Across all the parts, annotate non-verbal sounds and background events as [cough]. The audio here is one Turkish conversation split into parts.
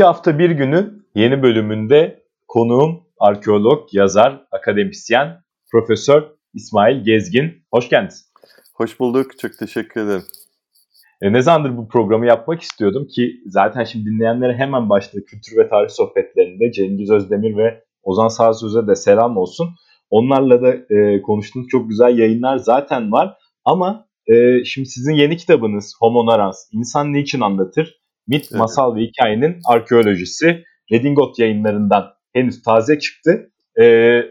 İki hafta bir günün yeni bölümünde konuğum arkeolog, yazar, akademisyen, Profesör İsmail Gezgin. Hoş geldiniz. Hoş bulduk. Çok teşekkür ederim. E, ne zamandır bu programı yapmak istiyordum ki zaten şimdi dinleyenlere hemen başladı kültür ve tarih sohbetlerinde Cengiz Özdemir ve Ozan Sağsöz'e de selam olsun. Onlarla da e, konuştuğum çok güzel yayınlar zaten var. Ama e, şimdi sizin yeni kitabınız Homo Narans, İnsan Niçin Anlatır? Mit, evet. Masal ve Hikayenin Arkeolojisi Redingot yayınlarından henüz taze çıktı. Ee,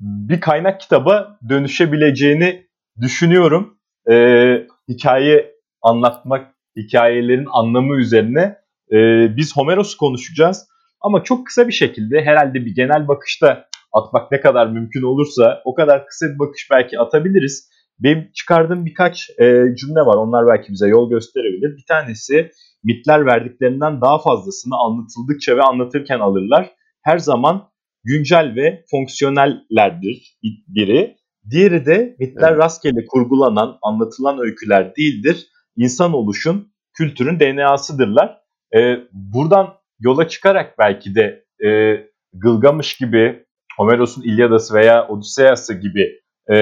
bir kaynak kitaba dönüşebileceğini düşünüyorum. Ee, hikaye anlatmak, hikayelerin anlamı üzerine e, biz Homeros'u konuşacağız. Ama çok kısa bir şekilde herhalde bir genel bakışta atmak ne kadar mümkün olursa o kadar kısa bir bakış belki atabiliriz. Benim çıkardığım birkaç e, cümle var. Onlar belki bize yol gösterebilir. Bir tanesi mitler verdiklerinden daha fazlasını anlatıldıkça ve anlatırken alırlar. Her zaman güncel ve fonksiyonellerdir biri. Diğeri de mitler evet. rastgele kurgulanan, anlatılan öyküler değildir. İnsan oluşun, kültürün DNA'sıdırlar. Ee, buradan yola çıkarak belki de e, Gılgamış gibi, Homeros'un İlyadası veya Odysseus'ı gibi e,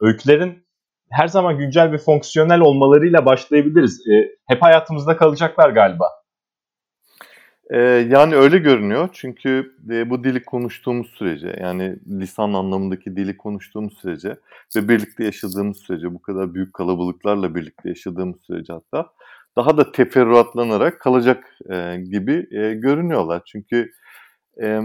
öykülerin her zaman güncel ve fonksiyonel olmalarıyla başlayabiliriz. E, hep hayatımızda kalacaklar galiba. E, yani öyle görünüyor çünkü e, bu dili konuştuğumuz sürece yani lisan anlamındaki dili konuştuğumuz sürece ve birlikte yaşadığımız sürece bu kadar büyük kalabalıklarla birlikte yaşadığımız sürece hatta daha da teferruatlanarak kalacak e, gibi e, görünüyorlar. Çünkü e,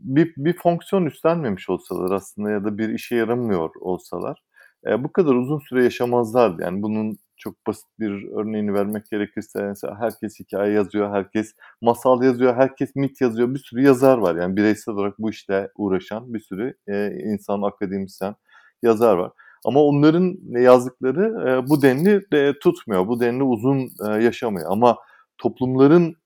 bir, bir fonksiyon üstlenmemiş olsalar aslında ya da bir işe yaramıyor olsalar e, bu kadar uzun süre yaşamazlardı. Yani bunun çok basit bir örneğini vermek gerekirse mesela herkes hikaye yazıyor, herkes masal yazıyor, herkes mit yazıyor. Bir sürü yazar var. Yani bireysel olarak bu işle uğraşan bir sürü e, insan, akademisyen, yazar var. Ama onların yazdıkları e, bu denli de tutmuyor. Bu denli uzun e, yaşamıyor. Ama toplumların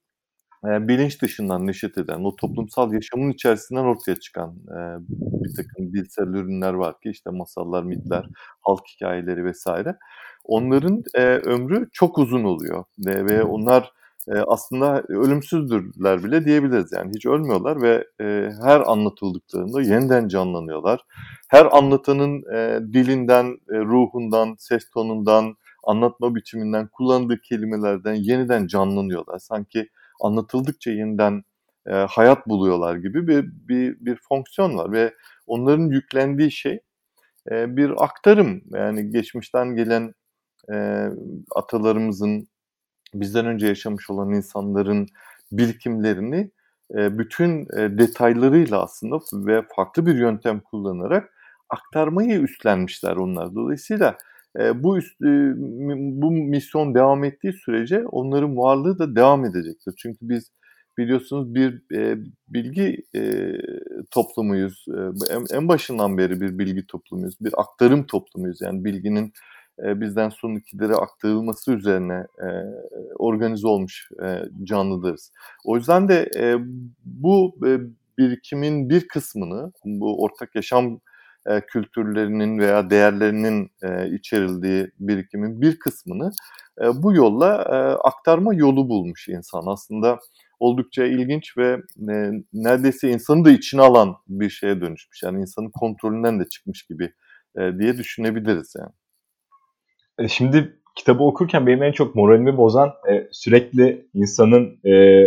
e, bilinç dışından neşet eden, o toplumsal yaşamın içerisinden ortaya çıkan e, bir takım dilsel ürünler var ki işte masallar, mitler, halk hikayeleri vesaire. Onların e, ömrü çok uzun oluyor ve, ve onlar e, aslında ölümsüzdürler bile diyebiliriz. Yani hiç ölmüyorlar ve e, her anlatıldıklarında yeniden canlanıyorlar. Her anlatanın e, dilinden, e, ruhundan, ses tonundan, anlatma biçiminden, kullandığı kelimelerden yeniden canlanıyorlar. Sanki anlatıldıkça yeniden e, hayat buluyorlar gibi bir, bir, bir fonksiyon var ve onların yüklendiği şey e, bir aktarım. Yani geçmişten gelen e, atalarımızın, bizden önce yaşamış olan insanların birikimlerini e, bütün e, detaylarıyla aslında ve farklı bir yöntem kullanarak aktarmayı üstlenmişler onlar. Dolayısıyla bu üst, e, bu misyon devam ettiği sürece onların varlığı da devam edecektir. Çünkü biz biliyorsunuz bir e, bilgi e, toplumuyuz. E, en, en başından beri bir bilgi toplumuyuz. Bir aktarım toplumuyuz. Yani bilginin e, bizden sonrakilere aktarılması üzerine e, organize olmuş e, canlılarız. O yüzden de e, bu e, birikimin bir kısmını, bu ortak yaşam e, kültürlerinin veya değerlerinin e, içerildiği birikimin bir kısmını e, bu yolla e, aktarma yolu bulmuş insan. Aslında oldukça ilginç ve e, neredeyse insanı da içine alan bir şeye dönüşmüş. Yani insanın kontrolünden de çıkmış gibi e, diye düşünebiliriz yani. E, şimdi kitabı okurken benim en çok moralimi bozan e, sürekli insanın e,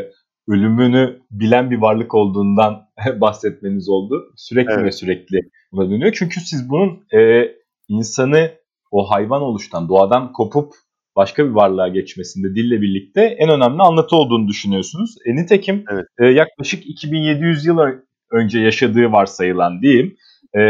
ölümünü bilen bir varlık olduğundan [laughs] bahsetmeniz oldu. Sürekli evet. ve sürekli buna dönüyor. Çünkü siz bunun e, insanı o hayvan oluştan, doğadan kopup başka bir varlığa geçmesinde dille birlikte en önemli anlatı olduğunu düşünüyorsunuz. E, nitekim evet. e, yaklaşık 2700 yıl önce yaşadığı varsayılan diyeyim e,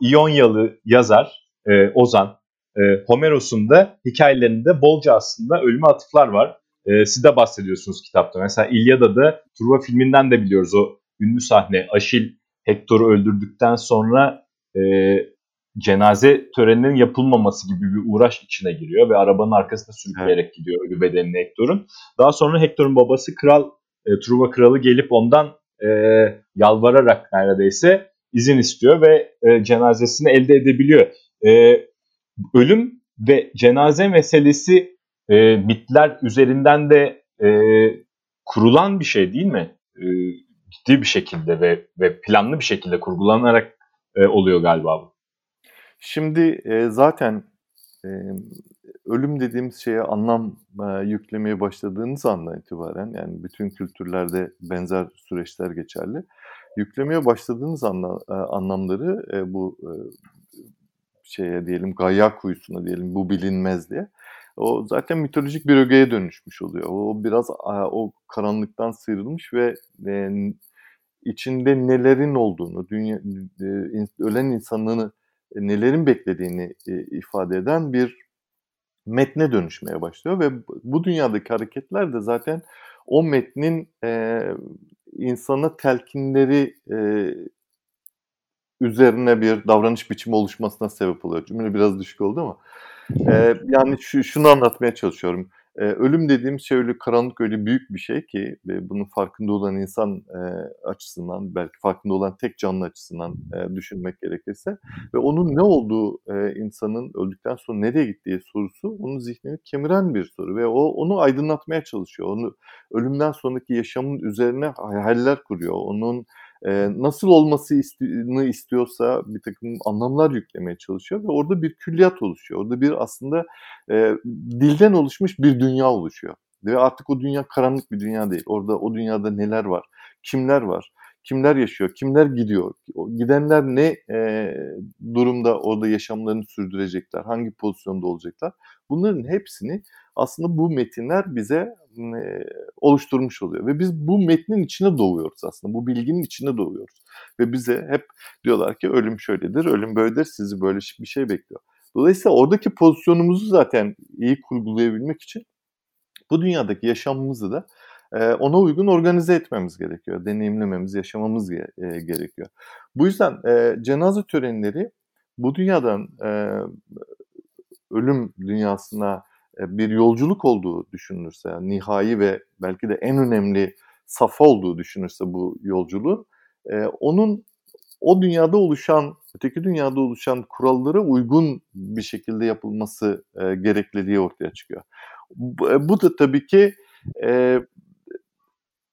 İonyalı yazar e, Ozan e, Homeros'un da hikayelerinde bolca aslında ölüme atıflar var. E, siz de bahsediyorsunuz kitapta. Mesela İlyada'da Truva filminden de biliyoruz o ünlü sahne. Aşil Hektor'u öldürdükten sonra e, cenaze töreninin yapılmaması gibi bir uğraş içine giriyor ve arabanın arkasında sürükleyerek evet. gidiyor ölü bedenini Hektor'un. Daha sonra Hektor'un babası kral e, Truva kralı gelip ondan e, yalvararak neredeyse izin istiyor ve e, cenazesini elde edebiliyor. E, ölüm ve cenaze meselesi e, mitler üzerinden de e, kurulan bir şey değil mi? E, ciddi bir şekilde ve ve planlı bir şekilde kurgulanarak e, oluyor galiba bu. Şimdi e, zaten e, ölüm dediğimiz şeye anlam e, yüklemeye başladığınız andan itibaren yani bütün kültürlerde benzer süreçler geçerli. Yüklemeye başladığınız anla, e, anlamları e, bu e, şeye diyelim Gaia kuyusuna diyelim bu bilinmez diye. O zaten mitolojik bir ögeye dönüşmüş oluyor. O biraz o karanlıktan sıyrılmış ve e, içinde nelerin olduğunu, dünya, e, ölen insanlığını e, nelerin beklediğini e, ifade eden bir metne dönüşmeye başlıyor ve bu dünyadaki hareketler de zaten o metnin e, insana telkinleri e, üzerine bir davranış biçimi oluşmasına sebep oluyor. Cümle biraz düşük oldu ama. E, yani şu, şunu anlatmaya çalışıyorum. E, ölüm dediğim şey öyle karanlık öyle büyük bir şey ki ve bunun farkında olan insan e, açısından belki farkında olan tek canlı açısından e, düşünmek gerekirse ve onun ne olduğu e, insanın öldükten sonra nereye gittiği sorusu onun zihnini kemiren bir soru ve o onu aydınlatmaya çalışıyor. Onu ölümden sonraki yaşamın üzerine hayaller kuruyor. Onun e, nasıl olmasını istiyorsa bir takım anlamlar yüklemeye çalışıyor ve orada bir külliyat oluşuyor. Orada bir aslında e, dilden oluşmuş bir dünya oluşuyor. Ve artık o dünya karanlık bir dünya değil. Orada o dünyada neler var, kimler var, kimler yaşıyor, kimler gidiyor, gidenler ne e, durumda orada yaşamlarını sürdürecekler, hangi pozisyonda olacaklar. Bunların hepsini aslında bu metinler bize oluşturmuş oluyor. Ve biz bu metnin içine doğuyoruz aslında. Bu bilginin içine doğuyoruz. Ve bize hep diyorlar ki ölüm şöyledir, ölüm böyledir, sizi böyle bir şey bekliyor. Dolayısıyla oradaki pozisyonumuzu zaten iyi kurgulayabilmek için bu dünyadaki yaşamımızı da ona uygun organize etmemiz gerekiyor. Deneyimlememiz, yaşamamız gerekiyor. Bu yüzden cenaze törenleri bu dünyadan ölüm dünyasına e, bir yolculuk olduğu düşünülürse, yani nihai ve belki de en önemli safa olduğu düşünürse bu yolculuğun, e, onun o dünyada oluşan, öteki dünyada oluşan kurallara uygun bir şekilde yapılması e, gerekliliği ortaya çıkıyor. Bu, da tabii ki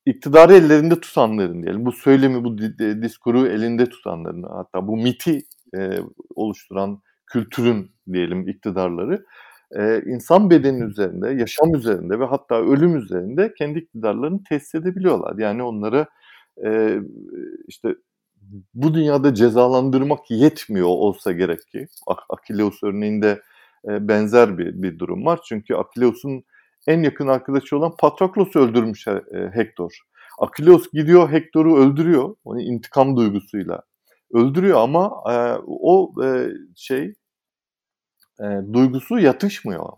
iktidarı ellerinde tutanların diyelim, bu söylemi, bu diskuru elinde tutanların, hatta bu miti oluşturan kültürün diyelim iktidarları e, insan bedeni üzerinde, yaşam üzerinde ve hatta ölüm üzerinde kendi iktidarlarını tesis edebiliyorlar. Yani onları e, işte bu dünyada cezalandırmak yetmiyor olsa gerek ki. Akileus örneğinde e, benzer bir, bir durum var. Çünkü Akileus'un en yakın arkadaşı olan Patroklos'u öldürmüş e, Hektor. Akileus gidiyor Hektor'u öldürüyor. Onu intikam duygusuyla öldürüyor ama e, o e, şey e, duygusu yatışmıyor.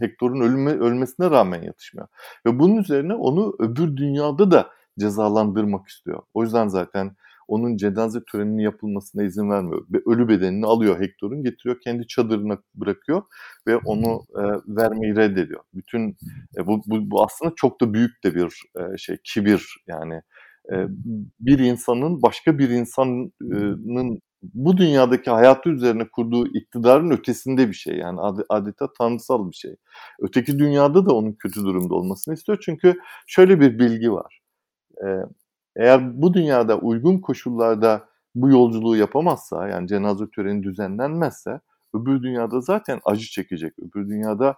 Hector'un ölme, ölmesine rağmen yatışmıyor. Ve bunun üzerine onu öbür dünyada da cezalandırmak istiyor. O yüzden zaten onun cenaze töreninin yapılmasına izin vermiyor. Ve ölü bedenini alıyor Hector'un getiriyor kendi çadırına bırakıyor ve onu e, vermeyi reddediyor. Bütün e, bu, bu, bu aslında çok da büyük de bir e, şey kibir yani bir insanın başka bir insanın bu dünyadaki hayatı üzerine kurduğu iktidarın ötesinde bir şey. Yani adeta tanrısal bir şey. Öteki dünyada da onun kötü durumda olmasını istiyor. Çünkü şöyle bir bilgi var. Eğer bu dünyada uygun koşullarda bu yolculuğu yapamazsa, yani cenaze töreni düzenlenmezse, öbür dünyada zaten acı çekecek. Öbür dünyada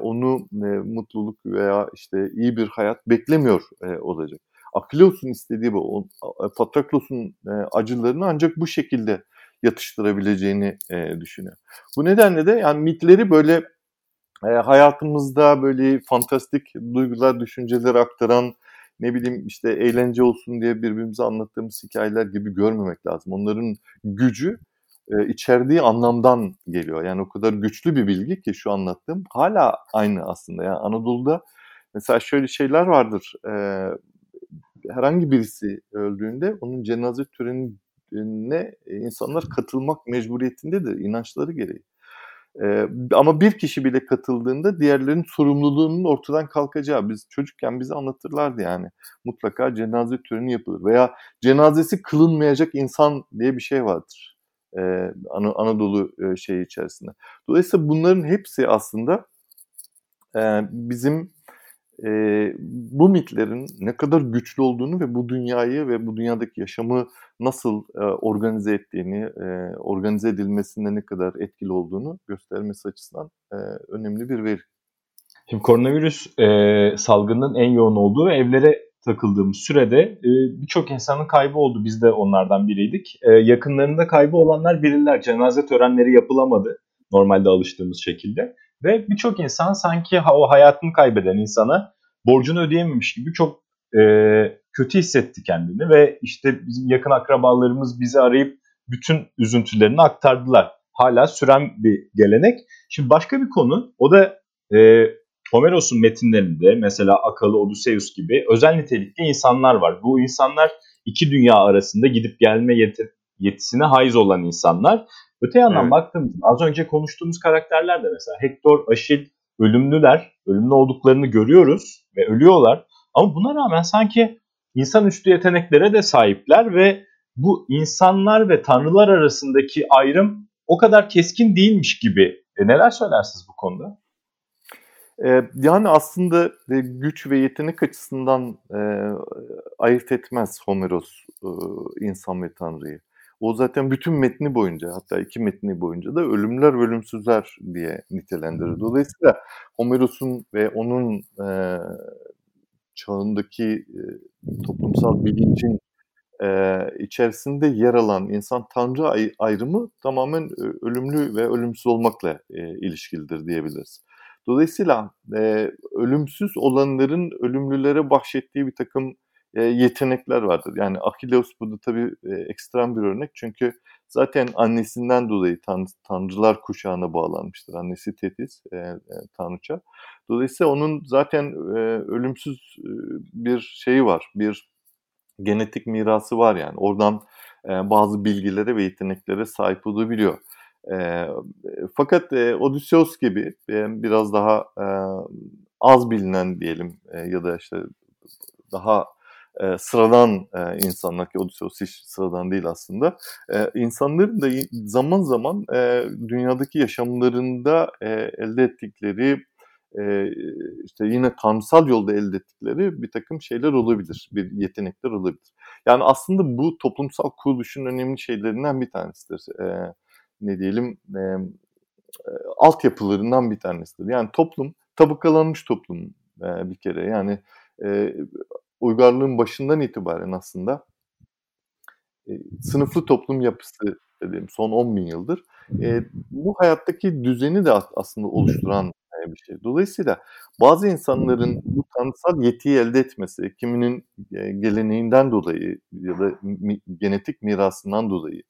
onu mutluluk veya işte iyi bir hayat beklemiyor olacak. Akileus'un istediği bu. Patroklos'un e, acılarını ancak bu şekilde yatıştırabileceğini e, düşünüyor. Bu nedenle de yani mitleri böyle e, hayatımızda böyle fantastik duygular, düşünceler aktaran ne bileyim işte eğlence olsun diye birbirimize anlattığımız hikayeler gibi görmemek lazım. Onların gücü içerdiği anlamdan geliyor. Yani o kadar güçlü bir bilgi ki şu anlattığım hala aynı aslında. Yani Anadolu'da Mesela şöyle şeyler vardır. Herhangi birisi öldüğünde onun cenaze törenine insanlar katılmak mecburiyetindedir inançları gereği. Ee, ama bir kişi bile katıldığında diğerlerinin sorumluluğunun ortadan kalkacağı. Biz çocukken bize anlatırlardı yani. Mutlaka cenaze töreni yapılır. Veya cenazesi kılınmayacak insan diye bir şey vardır. Ee, An- Anadolu e, şeyi içerisinde. Dolayısıyla bunların hepsi aslında e, bizim e, bu mitlerin ne kadar güçlü olduğunu ve bu dünyayı ve bu dünyadaki yaşamı nasıl e, organize ettiğini, e, organize edilmesinde ne kadar etkili olduğunu göstermesi açısından e, önemli bir veri. Şimdi koronavirüs e, salgının en yoğun olduğu evlere takıldığımız sürede e, birçok insanın kaybı oldu. Biz de onlardan biriydik. E, yakınlarında kaybı olanlar bilirler. Cenaze törenleri yapılamadı normalde alıştığımız şekilde. Ve birçok insan sanki o hayatını kaybeden insana borcunu ödeyememiş gibi çok e, kötü hissetti kendini ve işte bizim yakın akrabalarımız bizi arayıp bütün üzüntülerini aktardılar. Hala süren bir gelenek. Şimdi başka bir konu o da e, Homeros'un metinlerinde mesela Akalı, Odysseus gibi özel nitelikli insanlar var. Bu insanlar iki dünya arasında gidip gelme yeti, yetisine haiz olan insanlar. Öte yandan evet. baktığımızda az önce konuştuğumuz karakterler de mesela Hector, Aşil ölümlüler, ölümlü olduklarını görüyoruz ve ölüyorlar. Ama buna rağmen sanki insanüstü yeteneklere de sahipler ve bu insanlar ve tanrılar arasındaki ayrım o kadar keskin değilmiş gibi. E neler söylersiniz bu konuda? Ee, yani aslında e, güç ve yetenek açısından e, ayırt etmez Homeros e, insan ve tanrıyı. O zaten bütün metni boyunca hatta iki metni boyunca da ölümler ölümsüzler diye nitelendirir. Dolayısıyla Homeros'un ve onun e, çağındaki e, toplumsal bilincin e, içerisinde yer alan insan tanrı ay- ayrımı tamamen e, ölümlü ve ölümsüz olmakla e, ilişkilidir diyebiliriz. Dolayısıyla e, ölümsüz olanların ölümlülere bahşettiği bir takım e, yetenekler vardır. Yani Achilles burada tabii e, ekstrem bir örnek çünkü zaten annesinden dolayı tan tanrılar kuşağına bağlanmıştır. Annesi Tetis, e, e, tanrıça. Dolayısıyla onun zaten e, ölümsüz e, bir şeyi var, bir genetik mirası var yani. Oradan e, bazı bilgilere ve yeteneklere sahip olabiliyor. E, fakat e, Odysseus gibi e, biraz daha e, az bilinen diyelim e, ya da işte daha e, sıradan e, insanlar ki Odysseus hiç sıradan değil aslında. E, insanların da zaman zaman e, dünyadaki yaşamlarında e, elde ettikleri e, işte yine tanrısal yolda elde ettikleri bir takım şeyler olabilir, bir yetenekler olabilir. Yani aslında bu toplumsal kuruluşun önemli şeylerinden bir tanesidir. Ne diyelim e, altyapılarından bir tanesidir. Yani toplum tabakalanmış toplum bir kere. Yani uygarlığın başından itibaren aslında e, sınıflı toplum yapısı dediğim son 10 bin yıldır e, bu hayattaki düzeni de aslında oluşturan bir şey. Dolayısıyla bazı insanların bu tanrısal yetiyi elde etmesi, kiminin geleneğinden dolayı ya da genetik mirasından dolayı,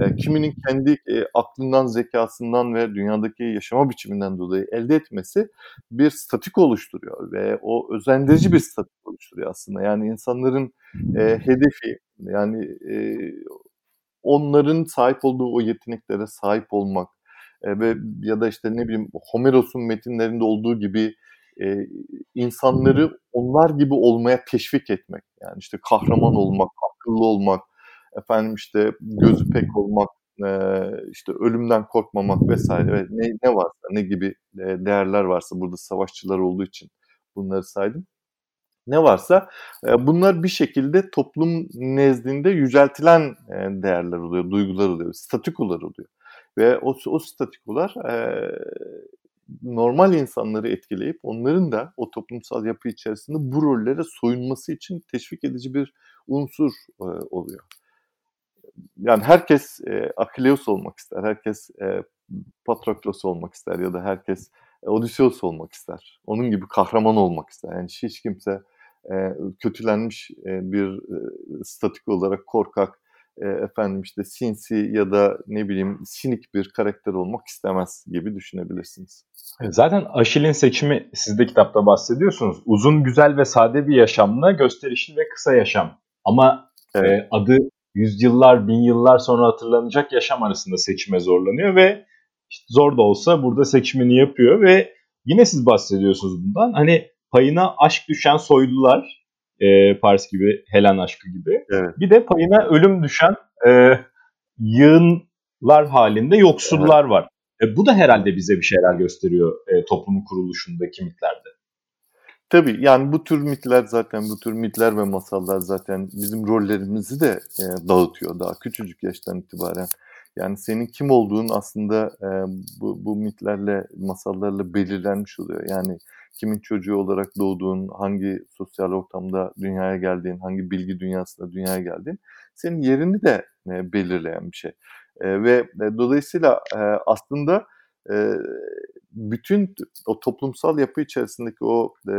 e, kiminin kendi e, aklından, zekasından ve dünyadaki yaşama biçiminden dolayı elde etmesi bir statik oluşturuyor ve o özendirici bir statik oluşturuyor aslında. Yani insanların e, hedefi yani e, onların sahip olduğu o yeteneklere sahip olmak e, ve ya da işte ne bileyim Homeros'un metinlerinde olduğu gibi e, insanları onlar gibi olmaya teşvik etmek. Yani işte kahraman olmak, akıllı olmak, efendim işte gözü pek olmak, e, işte ölümden korkmamak vesaire ve ne, ne varsa ne gibi e, değerler varsa burada savaşçılar olduğu için bunları saydım. Ne varsa e, bunlar bir şekilde toplum nezdinde yüceltilen e, değerler oluyor, duygular oluyor, statikolar oluyor. Ve o, o statikolar e, normal insanları etkileyip onların da o toplumsal yapı içerisinde bu rollere soyunması için teşvik edici bir unsur e, oluyor yani herkes e, Akileus olmak ister, herkes e, Patroklos olmak ister ya da herkes e, Odysseus olmak ister. Onun gibi kahraman olmak ister. Yani hiç kimse e, kötülenmiş e, bir e, statik olarak korkak e, efendim işte sinsi ya da ne bileyim sinik bir karakter olmak istemez gibi düşünebilirsiniz. Zaten Aşil'in seçimi siz de kitapta bahsediyorsunuz. Uzun, güzel ve sade bir yaşamla gösterişli ve kısa yaşam. Ama evet. e, adı yüzyıllar, bin yıllar sonra hatırlanacak yaşam arasında seçime zorlanıyor ve işte zor da olsa burada seçimini yapıyor ve yine siz bahsediyorsunuz bundan. Hani payına aşk düşen soylular, e, Pars gibi, Helen aşkı gibi. Evet. Bir de payına ölüm düşen e, yığınlar halinde yoksullar evet. var. E, bu da herhalde bize bir şeyler gösteriyor e, toplumun kuruluşundaki mitlerde. Tabii yani bu tür mitler zaten bu tür mitler ve masallar zaten bizim rollerimizi de e, dağıtıyor daha küçücük yaştan itibaren. Yani senin kim olduğun aslında e, bu, bu mitlerle, masallarla belirlenmiş oluyor. Yani kimin çocuğu olarak doğduğun, hangi sosyal ortamda dünyaya geldiğin, hangi bilgi dünyasında dünyaya geldiğin senin yerini de e, belirleyen bir şey. E, ve e, dolayısıyla e, aslında e, bütün o toplumsal yapı içerisindeki o e,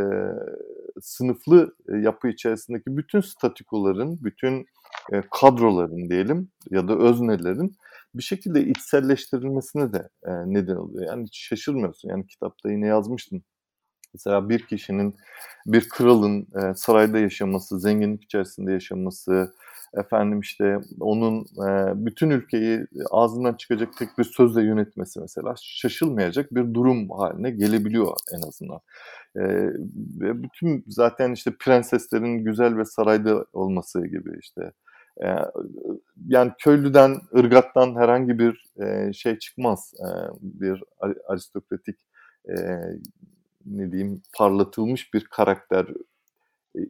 sınıflı yapı içerisindeki bütün statikoların, bütün e, kadroların diyelim ya da öznelerin bir şekilde içselleştirilmesine de e, neden oluyor. Yani hiç şaşırmıyorsun. Yani kitapta yine yazmıştım. Mesela bir kişinin, bir kralın e, sarayda yaşaması, zenginlik içerisinde yaşaması, efendim işte onun e, bütün ülkeyi ağzından çıkacak tek bir sözle yönetmesi mesela şaşılmayacak bir durum haline gelebiliyor en azından. E, ve bütün zaten işte prenseslerin güzel ve sarayda olması gibi işte e, yani köylüden, ırgattan herhangi bir e, şey çıkmaz. E, bir aristokratik ne diyeyim parlatılmış bir karakter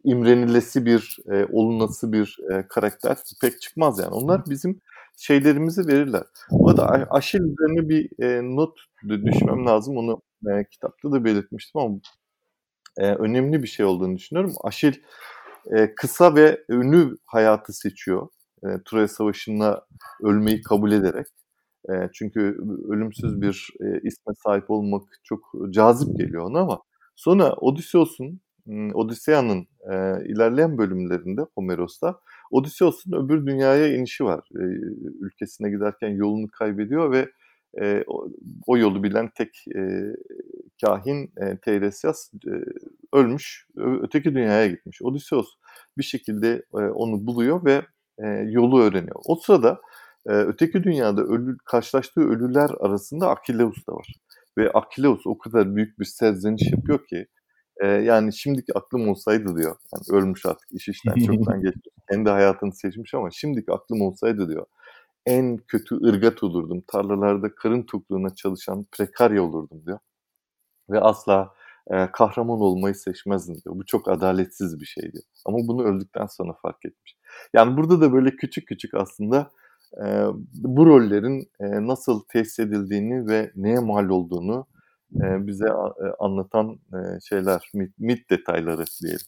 imrenilesi bir, e, olunası bir e, karakter pek çıkmaz yani. Onlar bizim şeylerimizi verirler. Bu da Aşil üzerine bir e, not düşmem lazım. Onu e, kitapta da belirtmiştim ama e, önemli bir şey olduğunu düşünüyorum. Aşil e, kısa ve ünlü hayatı seçiyor. E, Troya Savaşı'nda ölmeyi kabul ederek. E, çünkü ölümsüz bir e, isme sahip olmak çok cazip geliyor ona ama sonra Odysseus'un Odisea'nın e, ilerleyen bölümlerinde Homeros'ta Odysseus'un öbür dünyaya inişi var. E, ülkesine giderken yolunu kaybediyor ve e, o, o yolu bilen tek e, kahin e, Teiresias e, ölmüş, öteki dünyaya gitmiş. Odysseus bir şekilde e, onu buluyor ve e, yolu öğreniyor. O sırada e, öteki dünyada ölü, karşılaştığı ölüler arasında Akileus da var. Ve Akileus o kadar büyük bir serzeniş yapıyor ki e, yani şimdiki aklım olsaydı diyor. Yani ölmüş artık iş işten çoktan [laughs] geçmiş. Kendi hayatını seçmiş ama şimdiki aklım olsaydı diyor. En kötü ırgat olurdum. Tarlalarda karın tokluğuna çalışan prekarya olurdum diyor. Ve asla e, kahraman olmayı seçmezdim diyor. Bu çok adaletsiz bir şeydi. Ama bunu öldükten sonra fark etmiş. Yani burada da böyle küçük küçük aslında e, bu rollerin e, nasıl tesis edildiğini ve neye mal olduğunu e, bize e, anlatan e, şeyler, mit, mit detayları diyelim.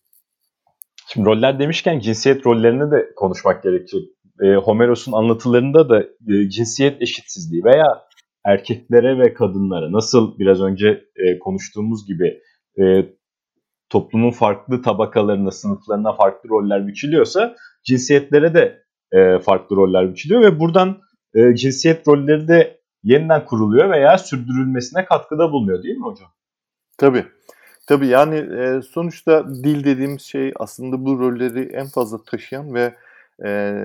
Şimdi roller demişken cinsiyet rollerini de konuşmak gerekecek. E, Homeros'un anlatılarında da e, cinsiyet eşitsizliği veya erkeklere ve kadınlara nasıl biraz önce e, konuştuğumuz gibi e, toplumun farklı tabakalarına, sınıflarına farklı roller biçiliyorsa cinsiyetlere de e, farklı roller biçiliyor ve buradan e, cinsiyet rolleri de yeniden kuruluyor veya sürdürülmesine katkıda bulunuyor değil mi hocam? Tabii. Tabii yani e, sonuçta dil dediğimiz şey aslında bu rolleri en fazla taşıyan ve e,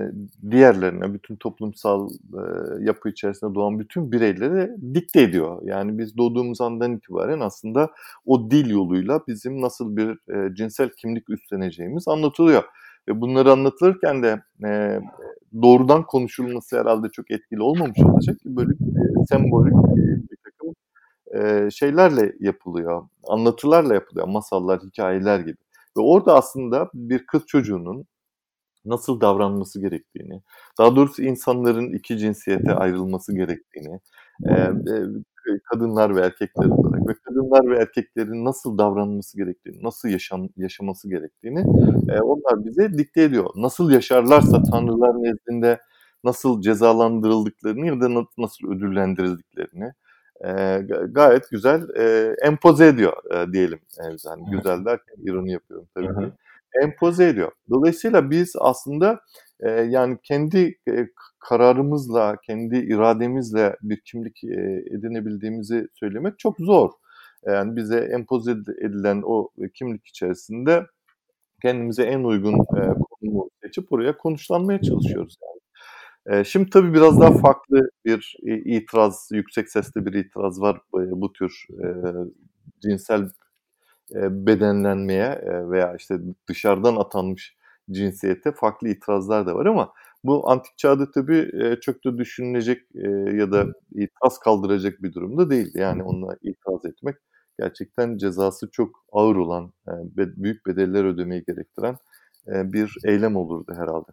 diğerlerine, bütün toplumsal e, yapı içerisinde doğan bütün bireylere dikte ediyor. Yani biz doğduğumuz andan itibaren aslında o dil yoluyla bizim nasıl bir e, cinsel kimlik üstleneceğimiz anlatılıyor. Ve bunları anlatılırken de e, doğrudan konuşulması herhalde çok etkili olmamış olacak. Böyle e, sembolik bir takım şeylerle yapılıyor, anlatılarla yapılıyor, masallar, hikayeler gibi. Ve orada aslında bir kız çocuğunun nasıl davranması gerektiğini, daha doğrusu insanların iki cinsiyete ayrılması gerektiğini, kadınlar ve erkekler olarak ve kadınlar ve erkeklerin nasıl davranması gerektiğini, nasıl yaşam, yaşaması gerektiğini onlar bize dikte ediyor. Nasıl yaşarlarsa tanrılar nezdinde nasıl cezalandırıldıklarını ya da nasıl ödüllendirildiklerini e, gayet güzel e, empoze ediyor e, diyelim. Yani güzel derken ironi yapıyorum tabii ki. Empoze ediyor. Dolayısıyla biz aslında e, yani kendi e, kararımızla, kendi irademizle bir kimlik e, edinebildiğimizi söylemek çok zor. Yani bize empoze edilen o kimlik içerisinde kendimize en uygun e, konumu seçip oraya konuşlanmaya çalışıyoruz. Yani. E, şimdi tabii biraz daha farklı bir itiraz, yüksek sesli bir itiraz var bu tür cinsel bedenlenmeye veya işte dışarıdan atanmış cinsiyete farklı itirazlar da var ama bu antik çağda tabii çok da düşünülecek ya da itiraz kaldıracak bir durumda değildi. Yani onunla itiraz etmek gerçekten cezası çok ağır olan, büyük bedeller ödemeyi gerektiren bir eylem olurdu herhalde.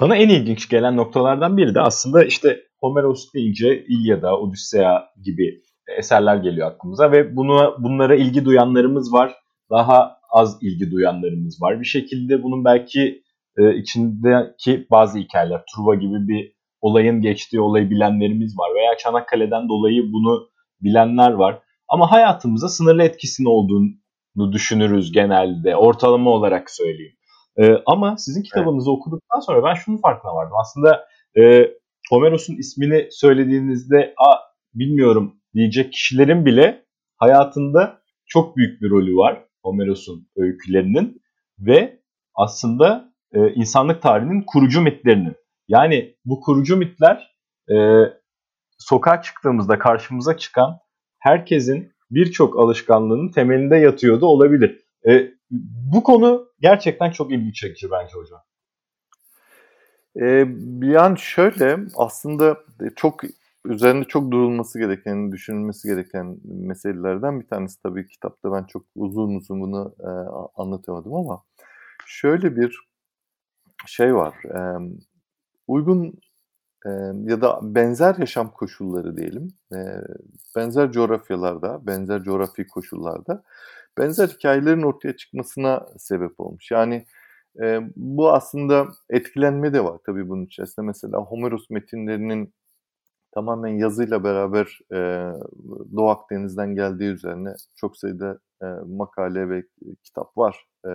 Bana en ilginç gelen noktalardan biri de aslında işte Homeros deyince İlyada, Odüsseya gibi eserler geliyor aklımıza ve bunu bunlara ilgi duyanlarımız var. Daha az ilgi duyanlarımız var. Bir şekilde bunun belki e, içindeki bazı hikayeler, Truva gibi bir olayın geçtiği olayı bilenlerimiz var veya Çanakkale'den dolayı bunu bilenler var. Ama hayatımıza sınırlı etkisinin olduğunu düşünürüz genelde. Ortalama olarak söyleyeyim. E, ama sizin kitabınızı evet. okuduktan sonra ben şunun farkına vardım. Aslında e, Homeros'un ismini söylediğinizde a bilmiyorum diyecek kişilerin bile hayatında çok büyük bir rolü var Homeros'un öykülerinin ve aslında e, insanlık tarihinin kurucu mitlerinin. Yani bu kurucu mitler e, sokağa çıktığımızda karşımıza çıkan herkesin birçok alışkanlığının temelinde yatıyordu olabilir. E, bu konu gerçekten çok ilgi çekici bence hocam. Ee, yani şöyle aslında çok üzerinde çok durulması gereken, düşünülmesi gereken meselelerden bir tanesi tabii kitapta ben çok uzun uzun bunu e, anlatamadım ama şöyle bir şey var. E, uygun e, ya da benzer yaşam koşulları diyelim, e, benzer coğrafyalarda, benzer coğrafi koşullarda benzer hikayelerin ortaya çıkmasına sebep olmuş. Yani e, bu aslında etkilenme de var tabii bunun içerisinde. Mesela Homeros metinlerinin tamamen yazıyla beraber e, Doğu Akdeniz'den geldiği üzerine çok sayıda e, makale ve kitap var. E,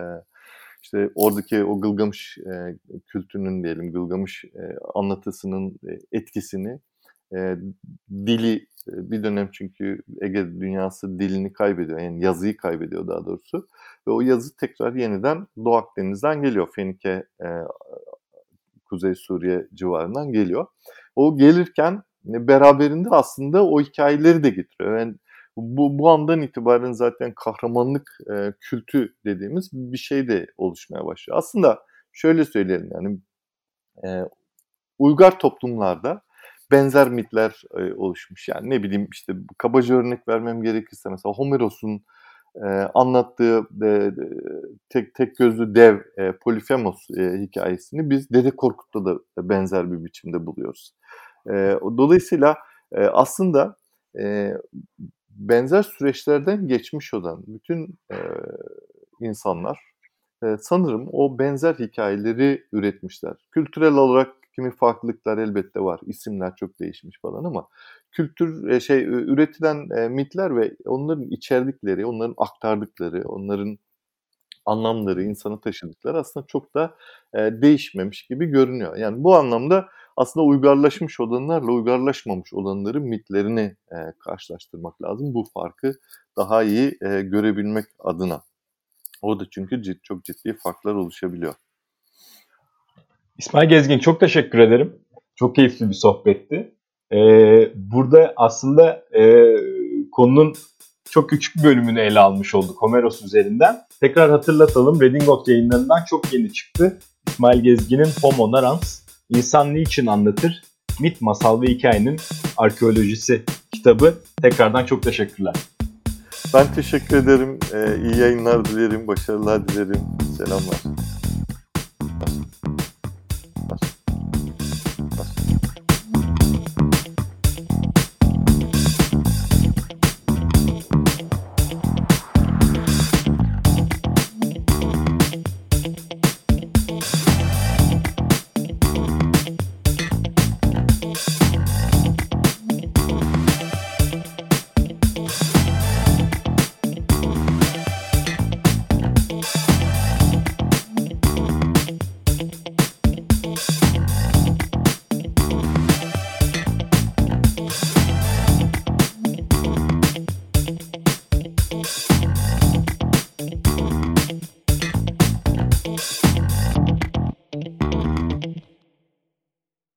işte oradaki o Gılgamış e, kültürünün diyelim, Gılgamış e, anlatısının etkisini, e, dili bir dönem çünkü Ege dünyası dilini kaybediyor, yani yazıyı kaybediyor daha doğrusu. Ve o yazı tekrar yeniden Doğu Akdeniz'den geliyor, Fenike, e, Kuzey Suriye civarından geliyor. O gelirken beraberinde aslında o hikayeleri de getiriyor. Yani bu, bu andan itibaren zaten kahramanlık e, kültü dediğimiz bir şey de oluşmaya başlıyor. Aslında şöyle söyleyelim yani e, uygar toplumlarda benzer mitler e, oluşmuş. Yani ne bileyim işte kabaca örnek vermem gerekirse mesela Homeros'un e, anlattığı e, tek tek gözlü dev e, Polifemos e, hikayesini biz Dede Korkut'ta da benzer bir biçimde buluyoruz. E, dolayısıyla e, aslında e, benzer süreçlerden geçmiş olan bütün e, insanlar e, sanırım o benzer hikayeleri üretmişler. Kültürel olarak kimi farklılıklar elbette var. İsimler çok değişmiş falan ama kültür e, şey üretilen e, mitler ve onların içerdikleri, onların aktardıkları, onların anlamları, insanı taşıdıkları aslında çok da e, değişmemiş gibi görünüyor. Yani bu anlamda aslında uygarlaşmış olanlarla uygarlaşmamış olanların mitlerini e, karşılaştırmak lazım. Bu farkı daha iyi e, görebilmek adına. Orada çünkü cid, çok ciddi farklar oluşabiliyor. İsmail Gezgin çok teşekkür ederim. Çok keyifli bir sohbetti. Ee, burada aslında e, konunun çok küçük bir bölümünü ele almış olduk Homeros üzerinden. Tekrar hatırlatalım Redingot yayınlarından çok yeni çıktı. İsmail Gezgin'in Homo Narans, İnsan Niçin Anlatır, Mit, Masal ve Hikayenin Arkeolojisi kitabı. Tekrardan çok teşekkürler. Ben teşekkür ederim. Ee, iyi yayınlar dilerim, başarılar dilerim. Selamlar.